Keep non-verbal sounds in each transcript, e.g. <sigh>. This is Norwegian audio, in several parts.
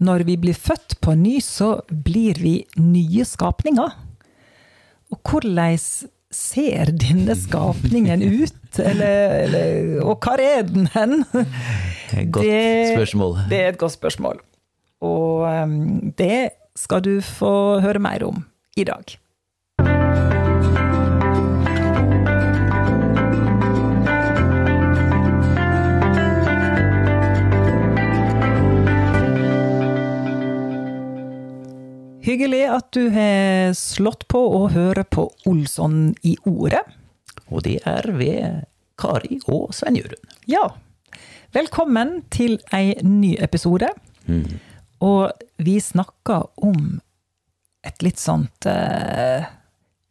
Når vi blir født på ny, så blir vi nye skapninger. Og hvordan ser denne skapningen ut? Eller, eller, og hvor er den hen? <laughs> Godt Det- spørsmål. Det er et godt spørsmål. Og um, det skal du få høre mer om i dag. Hyggelig at du har slått på og hører på Olsson i ordet. Og det er ved Kari og Svein Jørund. Ja, velkommen til ei ny episode. Og vi snakker om et litt sånt eh,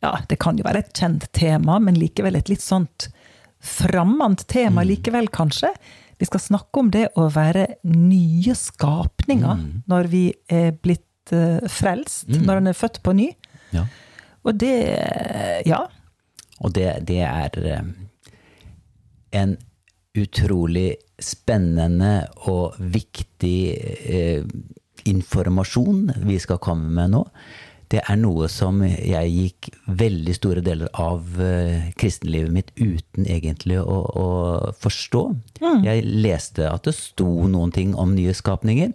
Ja, det kan jo være et kjent tema, men likevel et litt sånt fremmed tema likevel, kanskje. Vi skal snakke om det å være nye skapninger når vi er blitt eh, frelst, når en er født på ny. Ja. Og det Ja. Og det, det er eh, en utrolig spennende og viktig eh, informasjon vi skal komme med nå. Det er noe som jeg gikk veldig store deler av eh, kristenlivet mitt uten egentlig å, å forstå. Jeg leste at det sto noen ting om nye skapninger,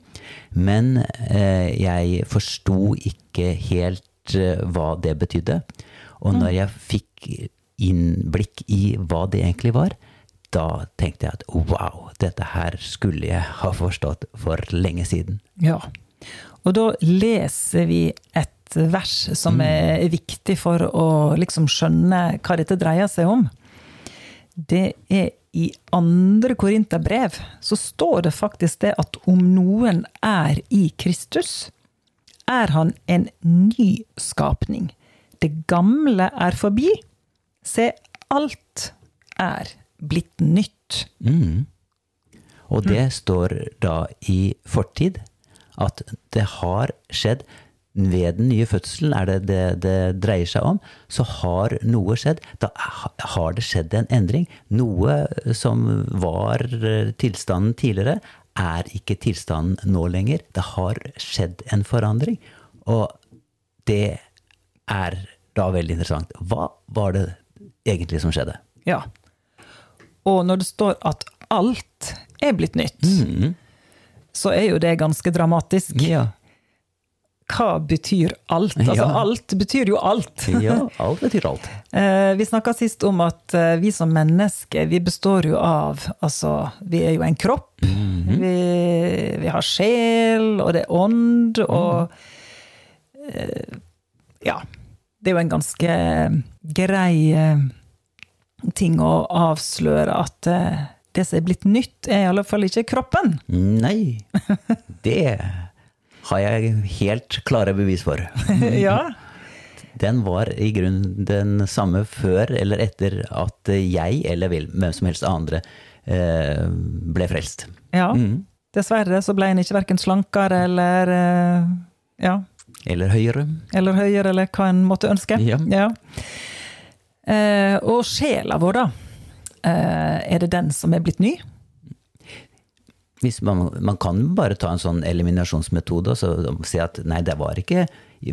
men eh, jeg forsto ikke helt eh, hva det betydde. Og når jeg fikk innblikk i hva det egentlig var, da tenkte jeg at wow, dette her skulle jeg ha forstått for lenge siden. Ja. Og da leser vi et vers som er viktig for å liksom skjønne hva dette dreier seg om. Det er i andre Korinterbrev, så står det faktisk det at om noen er i Kristus, er han en ny skapning. Det gamle er forbi. Se, alt er blitt nytt. Og det står da i fortid at det har skjedd ved den nye fødselen, er det det det dreier seg om, så har noe skjedd. Da har det skjedd en endring. Noe som var tilstanden tidligere, er ikke tilstanden nå lenger. Det har skjedd en forandring. Og det er da veldig interessant. Hva var det egentlig som skjedde? Ja. Og når det står at alt er blitt nytt, så er jo det ganske dramatisk. Ja. Hva betyr alt? Altså, Ja. alt betyr jo alt. <laughs> ja <laughs> alt betyr alt. Eh, Vi snakka sist om at eh, vi som mennesker, vi består jo av Altså, vi er jo en kropp. vi, vi har sjel, og det er ånd, og mm. Ja. Det er jo en ganske grei ting å avsløre at det som er blitt nytt, er i alle fall ikke kroppen. Nei, <laughs> det har jeg helt klare bevis for. <laughs> ja. Den var i grunnen den samme før eller etter at jeg, eller hvem som helst andre, eh, ble frelst. ja. Dessverre så ble en ikke verken slankere eller eh, ja, Eller høyere. eller høyere, eller hva en måtte ønske. Ja. Eh, og sjela vår, da. Eh, er det den som er blitt ny? Hvis man, man kan bare ta en sånn eliminasjonsmetode og så si at nei, det var ikke,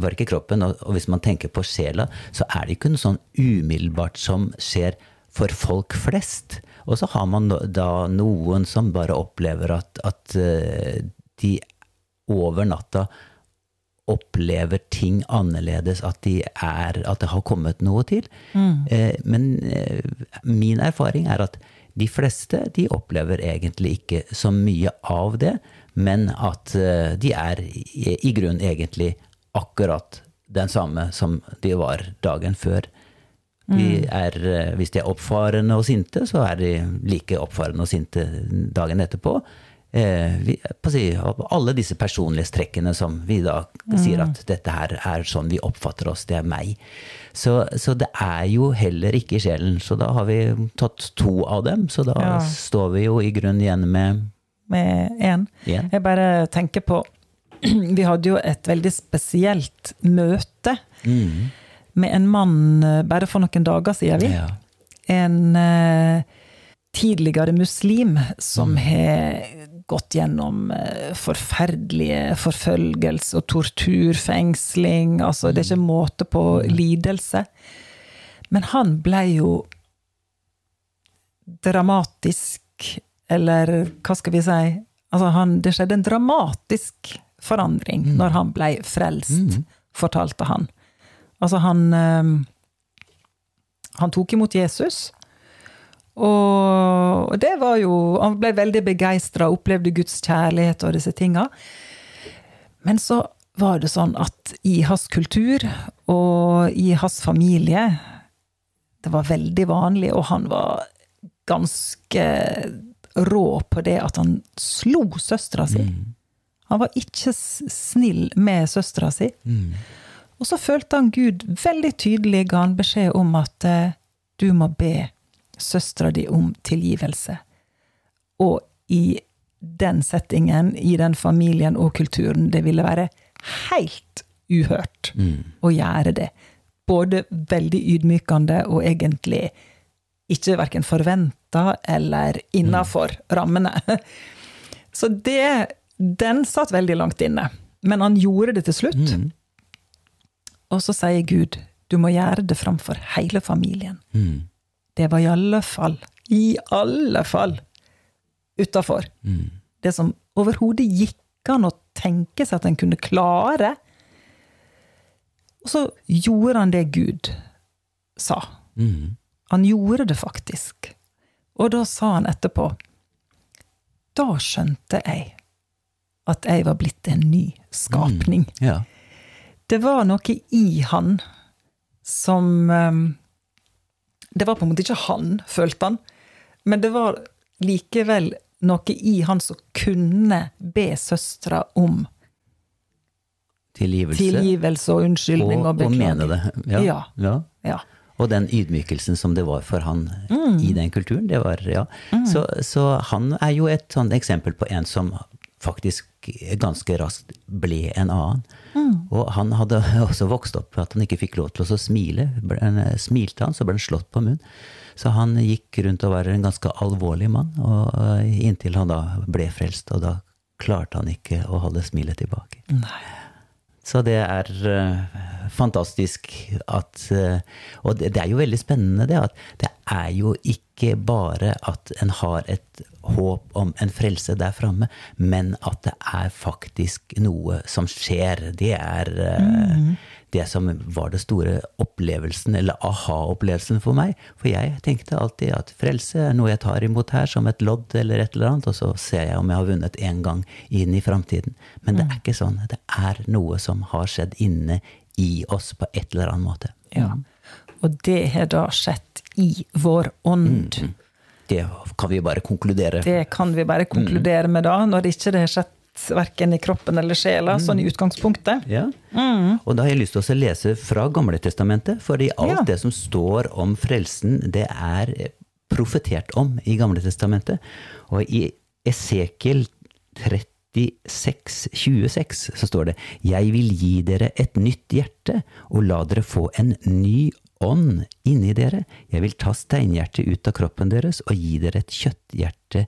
var ikke kroppen. Og, og hvis man tenker på sjela, så er det ikke noe sånn umiddelbart som skjer for folk flest. Og så har man da noen som bare opplever at, at eh, de over natta opplever ting annerledes, at, de er, at det har kommet noe til. Mm. men eh, min erfaring er at de fleste de opplever egentlig ikke så mye av det, men at eh, de er i, grunn egentlig akkurat den samme som de var dagen før. De er, eh, hvis de er oppfarende og sinte, så er de like oppfarende og sinte dagen etterpå. Eh, vi, si, alle disse personlighetstrekkene som vi da sier at dette her er sånn vi oppfatter oss, det er meg. Så, så det er jo heller ikke sjelen. Så da har vi tatt to av dem, så da Ja. står vi jo i grunnen igjen med Med én? Jeg bare tenker på <clears throat> Vi hadde jo et veldig spesielt møte med en mann eh, bare for noen dager siden. Vi. Ja. En eh, tidligere muslim som har gått gjennom eh, forferdelige forfølgelse og tortur, fengsling Altså, det er ikke måte på lidelse. Men han ble jo dramatisk, eller hva skal vi si altså han, Det skjedde en dramatisk forandring mm. når han ble frelst, mm. fortalte han. Altså, han eh, Han tok imot Jesus. Og det var jo Han ble veldig begeistra, opplevde Guds kjærlighet og disse tinga. Men så var det sånn at i hans kultur og i hans familie Det var veldig vanlig, og han var ganske rå på det at han slo søstera si. Mm. Han var ikke snill med søstera si. Mm. Og så følte han Gud veldig tydelig ga han beskjed om at eh, du må be søstera di om tilgivelse. Og i den settingen, i den familien og kulturen, det ville være helt uhørt mm. å gjøre det. Både veldig ydmykende og egentlig ikke verken forventa eller innafor mm. rammene. <laughs> Så det Den satt veldig langt inne. Men han gjorde det til slutt. Mm. Og så sier Gud, du må gjøre det framfor hele familien. Mm det var i alle fall, i alle fall, utafor. Mm. Det som overhodet gikk an å tenke seg at en kunne klare. Og så gjorde han det Gud sa. Mm. Han gjorde det faktisk. Og da sa han etterpå Da skjønte jeg at jeg var blitt en ny skapning. Mm. Ja. Det var noe i han som um, det var på en måte ikke han, følte han, men det var likevel noe i han som kunne be søstera om Tilgivelse. Tilgivelse og unnskyldning og, og. Og mene det. Ja. Ja. ja. ja. Og den ydmykelsen som det var for han mm. i den kulturen. det var, ja. Mm. Så, så, han er jo et sånt eksempel på en som faktisk ganske raskt ble en annen. Mm. Og han hadde <laughs> også vokst opp at han ikke fikk lov til å smile. Smilte han, så ble han slått på munnen. Så han gikk rundt og var en ganske alvorlig mann, og eh, inntil han da ble frelst. Og da klarte han ikke å holde smilet tilbake. Nei. Så det er uh, fantastisk at uh, Og det, er jo veldig spennende, det at det er jo ikke bare at en har et håp om en frelse der framme, men at det er faktisk noe som skjer. Det er mm. Det som var det store opplevelsen, eller aha-opplevelsen for meg. For jeg tenkte alltid at frelse er noe jeg tar imot her som et lodd eller et eller annet, og så ser jeg om jeg har vunnet én gang inn i framtiden. Men det er mm. ikke sånn. Det er noe som har skjedd inne i oss på et eller annet måte. Ja. Og det har da skjedd i vår ånd. Mm det kan vi bare konkludere Det kan vi bare konkludere med da, når det ikke har skjedd verken i kroppen eller sjela, mm. sånn i utgangspunktet. Ja. Mm. Og da har jeg lyst til å lese fra Gamletestamentet, fordi alt ja. det som står om frelsen, det er profetert om i Gamletestamentet. Og i Esekiel 36, 26 så står det Jeg vil gi dere et nytt hjerte, og la dere få en ny ånd inni dere. Jeg vil ta steinhjertet ut av kroppen deres og gi dere et kjøtthjerte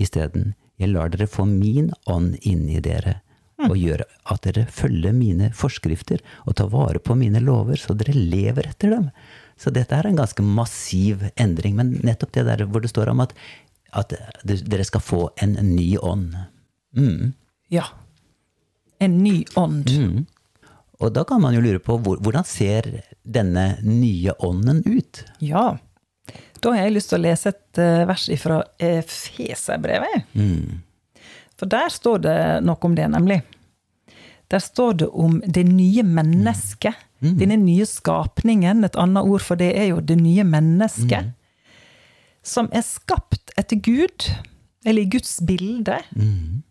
isteden. Jeg lar dere få min ånd inni dere mm. og gjør at dere følger mine forskrifter og tar vare på mine lover, så dere lever etter dem. Så dette er en ganske massiv endring. Men nettopp det der hvor det står om at, at dere skal få en ny ånd. Mm. Ja. En ny ånd. Mm. Og da kan man jo lure på hvordan ser denne nye ånden ut? Ja, da har jeg lyst til å lese et eh, vers fra Efeserbrevet. Mm. For der står det noe om det, nemlig. Der står det om det nye mennesket. Mm. Mm. Denne nye skapningen. Et annet ord for det er jo det nye mennesket. Mm. Som er skapt etter Gud, eller i Guds bilde. Mm.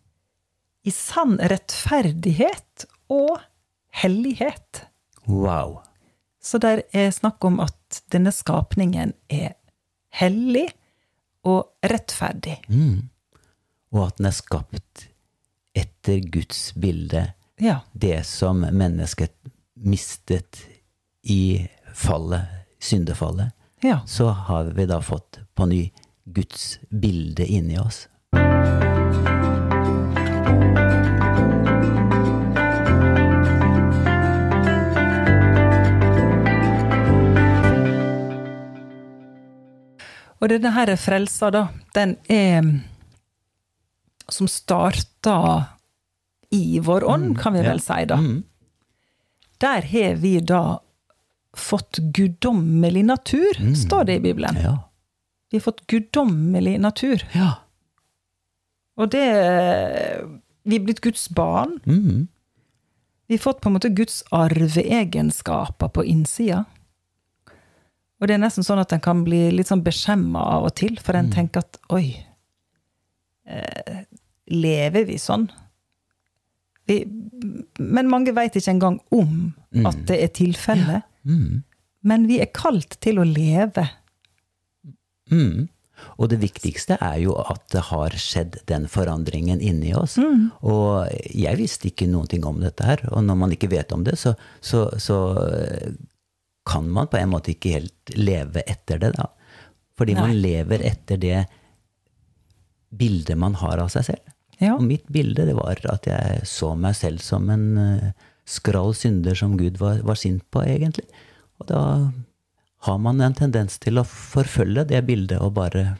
I sann rettferdighet og hellighet. Wow. Så der er snakk om at denne skapningen er hellig og rettferdig. Mm. Og at den er skapt etter Guds bilde. Ja. Det som mennesket mistet i fallet, syndefallet. Ja. Så har vi da fått på ny Guds bilde inni oss. Og denne her frelsa, da, den er Som starta i vår ånd, kan vi vel si, da. Mm. Der har vi da fått guddommelig natur, står det i Bibelen. Vi har fått guddommelig natur. ja. Og det Vi er blitt Guds barn. Mm. Vi har fått på en måte Guds arveegenskaper på innsida. Og det er nesten sånn at en kan bli litt sånn beskjemma av og til, for en tenker at oi eh, Lever vi sånn? Vi, men mange veit ikke engang om at det er tilfellet. Mm. Men vi er kalt til å leve. Mm. Og det viktigste er jo at det har skjedd den forandringen inni oss. Og jeg visste ikke noen ting om dette her, og når man ikke vet om det, så, så, så kan man på en måte ikke helt leve etter det, da. Fordi man lever etter det bildet man har av seg selv. Ja. Og mitt bilde det var at jeg så meg selv som en uh, skral synder som Gud var, var sint på, egentlig. Og da har man en tendens til å forfølge det bildet, og bare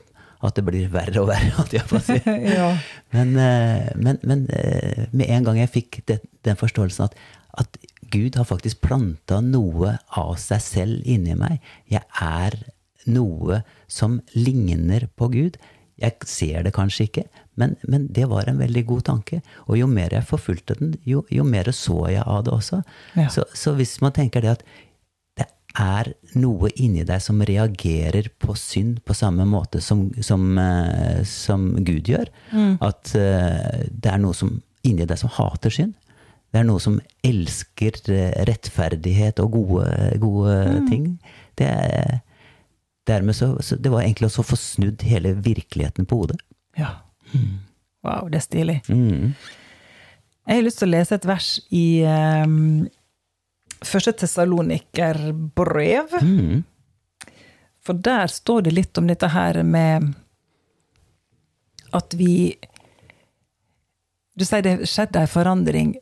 at det blir verre og verre, <laughs> si. <laughs> ja. Men, eh, men, men eh, med en gang jeg fikk det, den forståelsen at, at Gud har faktisk planta noe av seg selv inni meg. Jeg er noe som ligner på Gud. Jeg ser det kanskje ikke, men, men det var en veldig god tanke. Og jo mer jeg forfulgte den, jo, jo mer så jeg av det også. Ja. Så, så hvis man tenker det at det er noe inni deg som reagerer på synd på samme måte som, som, eh, som Gud gjør. At eh, det er noe som, inni deg som hater synd. Det er noe som elsker eh, rettferdighet og gode, gode ting. Det, er- dermed så, så Det var egentlig å få snudd hele virkeligheten på hodet. ja. Wow, det er stilig. Mm. Jeg har lyst til å lese et vers i um, første Tessalonikerbrev. Mm. For der står det litt om dette her med at vi Du sier det skjedde ei forandring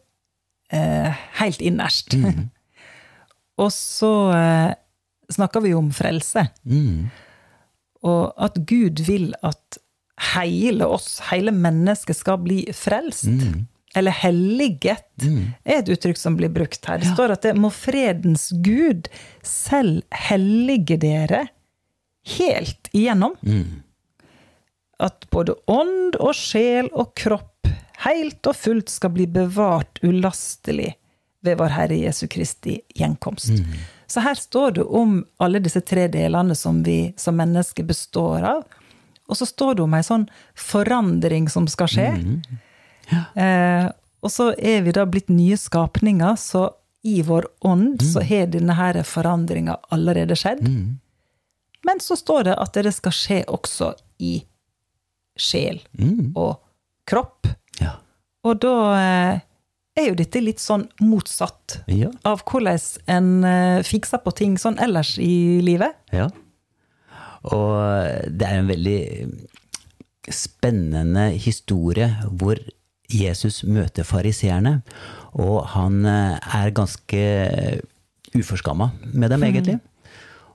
eh, helt innerst. <laughs> Og så eh, snakker vi om frelse. Mm. Og at Gud vil at hele oss, hele mennesket, skal bli frelst. Eller helliget, er et uttrykk som blir brukt her. Det står at det må fredens Gud selv hellige dere helt igjennom. At både ånd og sjel og kropp helt og fullt skal bli bevart ulastelig ved vår Herre Jesu Kristi gjenkomst. Så her står det om alle disse tre delene som vi som mennesker består av. Og så står det om ei sånn forandring som skal skje. Eh, og så er vi da blitt nye skapninger, så i vår ånd så har denne her forandringa allerede skjedd. Men så står det at det skal skje også i sjel og kropp. Ja. Og da eh, er jo dette litt sånn motsatt Ja. av hvordan en eh, fikser på ting sånn ellers i livet. Ja. Og det er en veldig spennende historie hvor Jesus møter fariseerne, og han eh, er ganske uforskamma med dem, egentlig.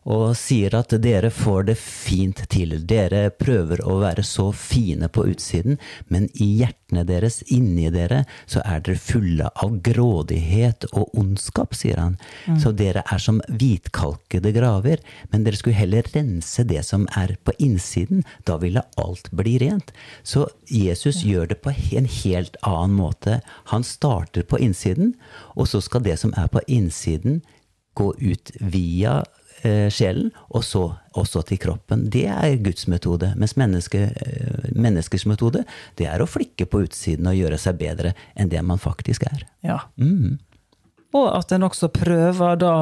Og sier at dere får det fint til. Dere prøver å være så fine på utsiden, men i hjertene deres, inni dere, så er dere fulle av grådighet og ondskap, sier han. Så dere er som hvitkalkede graver, men dere skulle heller rense det som er på innsiden. Da ville alt bli rent. Så Jesus gjør det på en helt annen måte. Han starter på innsiden, og så skal det som er på innsiden, gå ut via sjelen, og så også til kroppen. Det er Guds metode. Mens menneske, eh, menneskers metode, det er å flikke på utsiden og gjøre seg bedre enn det man faktisk er. Ja. Mm. Og at en også prøver da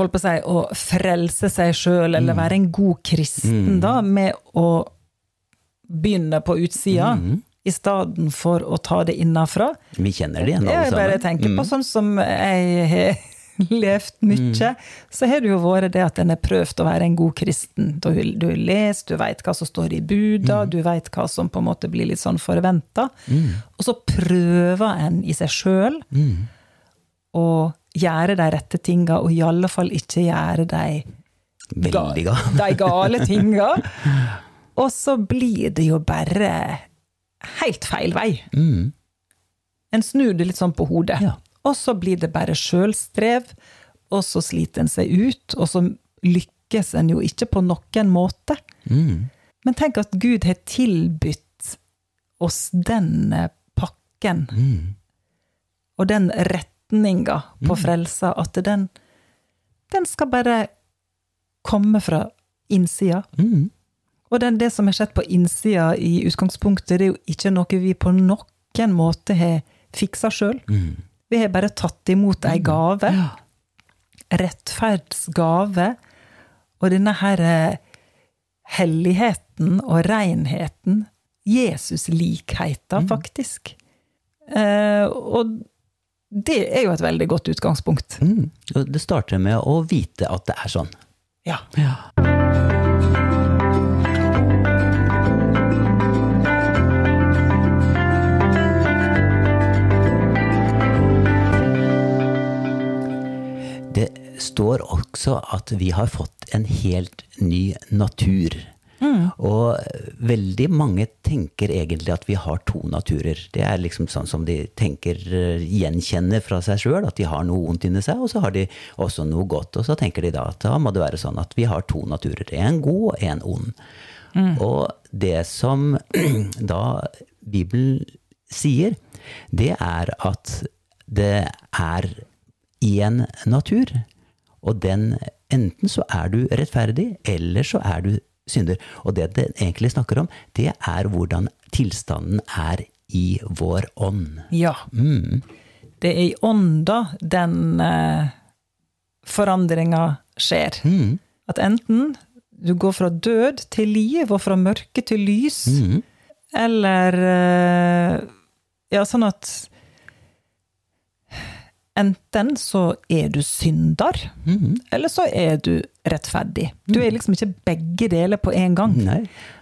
holdt på å si, å frelse seg sjøl, eller være en god kristen, da, med å begynne på utsida, i stedet for å ta det innafra. Vi kjenner det igjen, alle sammen. Jeg bare tenker på sånn som jeg <laughs> levd mye, så har det jo vært det at en har prøvd å være en god kristen. Du, har lest, du veit hva som står i buda, du veit hva som på en måte blir litt sånn forventa. Og så prøver en i seg sjøl å gjøre de rette tinga, og i alle fall ikke gjøre de, Veldig ga. de gale <laughs> tinga. Og så blir det jo bare helt feil vei. Mm. En snur det litt sånn på hodet. Ja. Og så blir det bare sjølstrev, og så sliter en seg ut, og så lykkes en jo ikke på noen måte. Mm. Men tenk at Gud har tilbudt oss den pakken, Mm. og den retninga på frelsa, at den, den skal bare komme fra innsida. Mm. Og den, det som har skjedd på innsida i utgangspunktet, det er jo ikke noe vi på noen måte har fiksa sjøl. Mm. Vi har bare tatt imot ei gave. Ja. Rettferdsgave. Og denne her eh, helligheten og renheten. Jesus-likheten, faktisk. Eh, og det er jo et veldig godt utgangspunkt. Mm. Det starter med å vite at det er sånn. Ja. Det står også at vi har fått en helt ny natur. Og veldig mange tenker egentlig at vi har to naturer. Det er liksom sånn som de tenker eh, gjenkjenner fra seg sjøl, at de har noe ondt inni seg, og så har de også noe godt. Og så tenker de da at da må det være sånn at vi har to naturer. En god og en ond. Og det som <clears throat> da Bibelen sier, det er at det er én natur. Og den Enten så er du rettferdig, eller så er du synder. Og det det egentlig snakker om, det er hvordan tilstanden er i vår ånd. ja. Mm. Det er i ånda den eh, forandringa skjer. Mm. At enten du går fra død til liv, og fra mørke til lys, Mm. eller eh, Ja, sånn at Enten så er du synder, Mm. eller så er du rettferdig. Du er liksom ikke begge deler på en gang. Nei.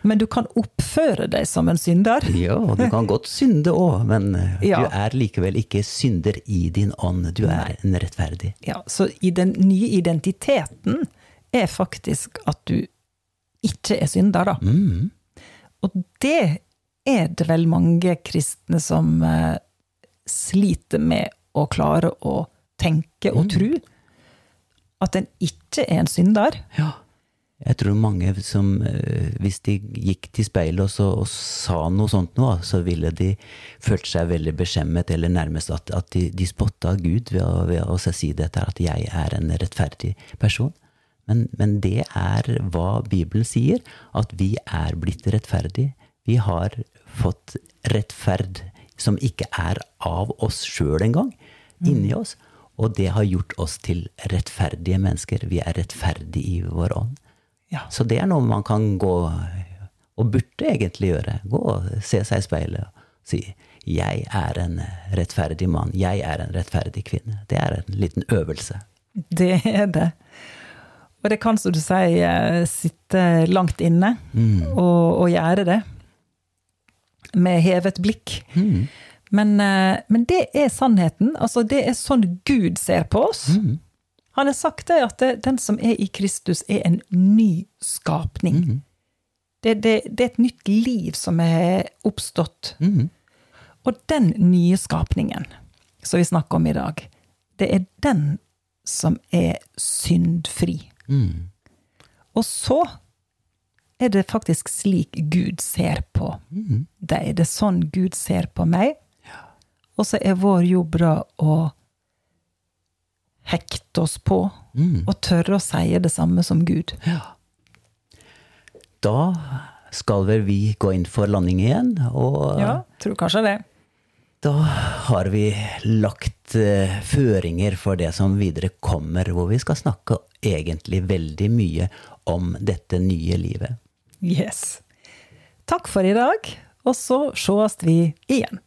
Men du kan oppføre deg som en synder. Ja, du kan godt synde òg, men eh, Ja. du er likevel ikke synder i din ånd. Du er en rettferdig. Ja, så i den nye identiteten er faktisk at du ikke er synder, da. Mm. Og det er det vel mange kristne som eh, sliter med å klare å tenke og tro. At en ikke er en synder. Ja. Jeg tror mange som, eh, hvis de gikk til speilet og, så, og sa noe sånt nå, så ville de følt seg veldig beskjemmet, eller nærmest at, at de, de spotta Gud ved å, ved å si dette, at jeg er en rettferdig person. Men, men det er hva Bibelen sier, at vi er blitt rettferdige. Vi har fått rettferd som ikke er av oss sjøl engang, inni oss. Og det har gjort oss til rettferdige mennesker. Vi er rettferdige i vår ånd. Ja. Så det er noe man kan gå, og burde egentlig gjøre. Gå og se seg i speilet og si 'Jeg er en rettferdig mann. Jeg er en rettferdig kvinne'. Det er en liten øvelse. Det er det. Og det kan, som du sier, sitte langt inne og, og gjøre det. Med hevet blikk. Men, eh, men det er sannheten. Altså, det er sånn Gud ser på oss. Han har sagt det at det, den som er i Kristus, er en ny skapning. Det, det, det er et nytt liv som er oppstått. Og den nye skapningen som vi snakker om i dag, det er den som er syndfri. Og så er det faktisk slik Gud ser på deg. Det er sånn Gud ser på meg. Og så er vår jobb da å hekte oss på og tørre å si det samme som Gud. Da skal vel vi gå inn for landing igjen, og Ja, tror kanskje det. da har vi lagt eh, føringer for det som videre kommer, hvor vi skal snakke egentlig veldig mye om dette nye livet. Yes. Takk for i dag, og så sees vi igjen.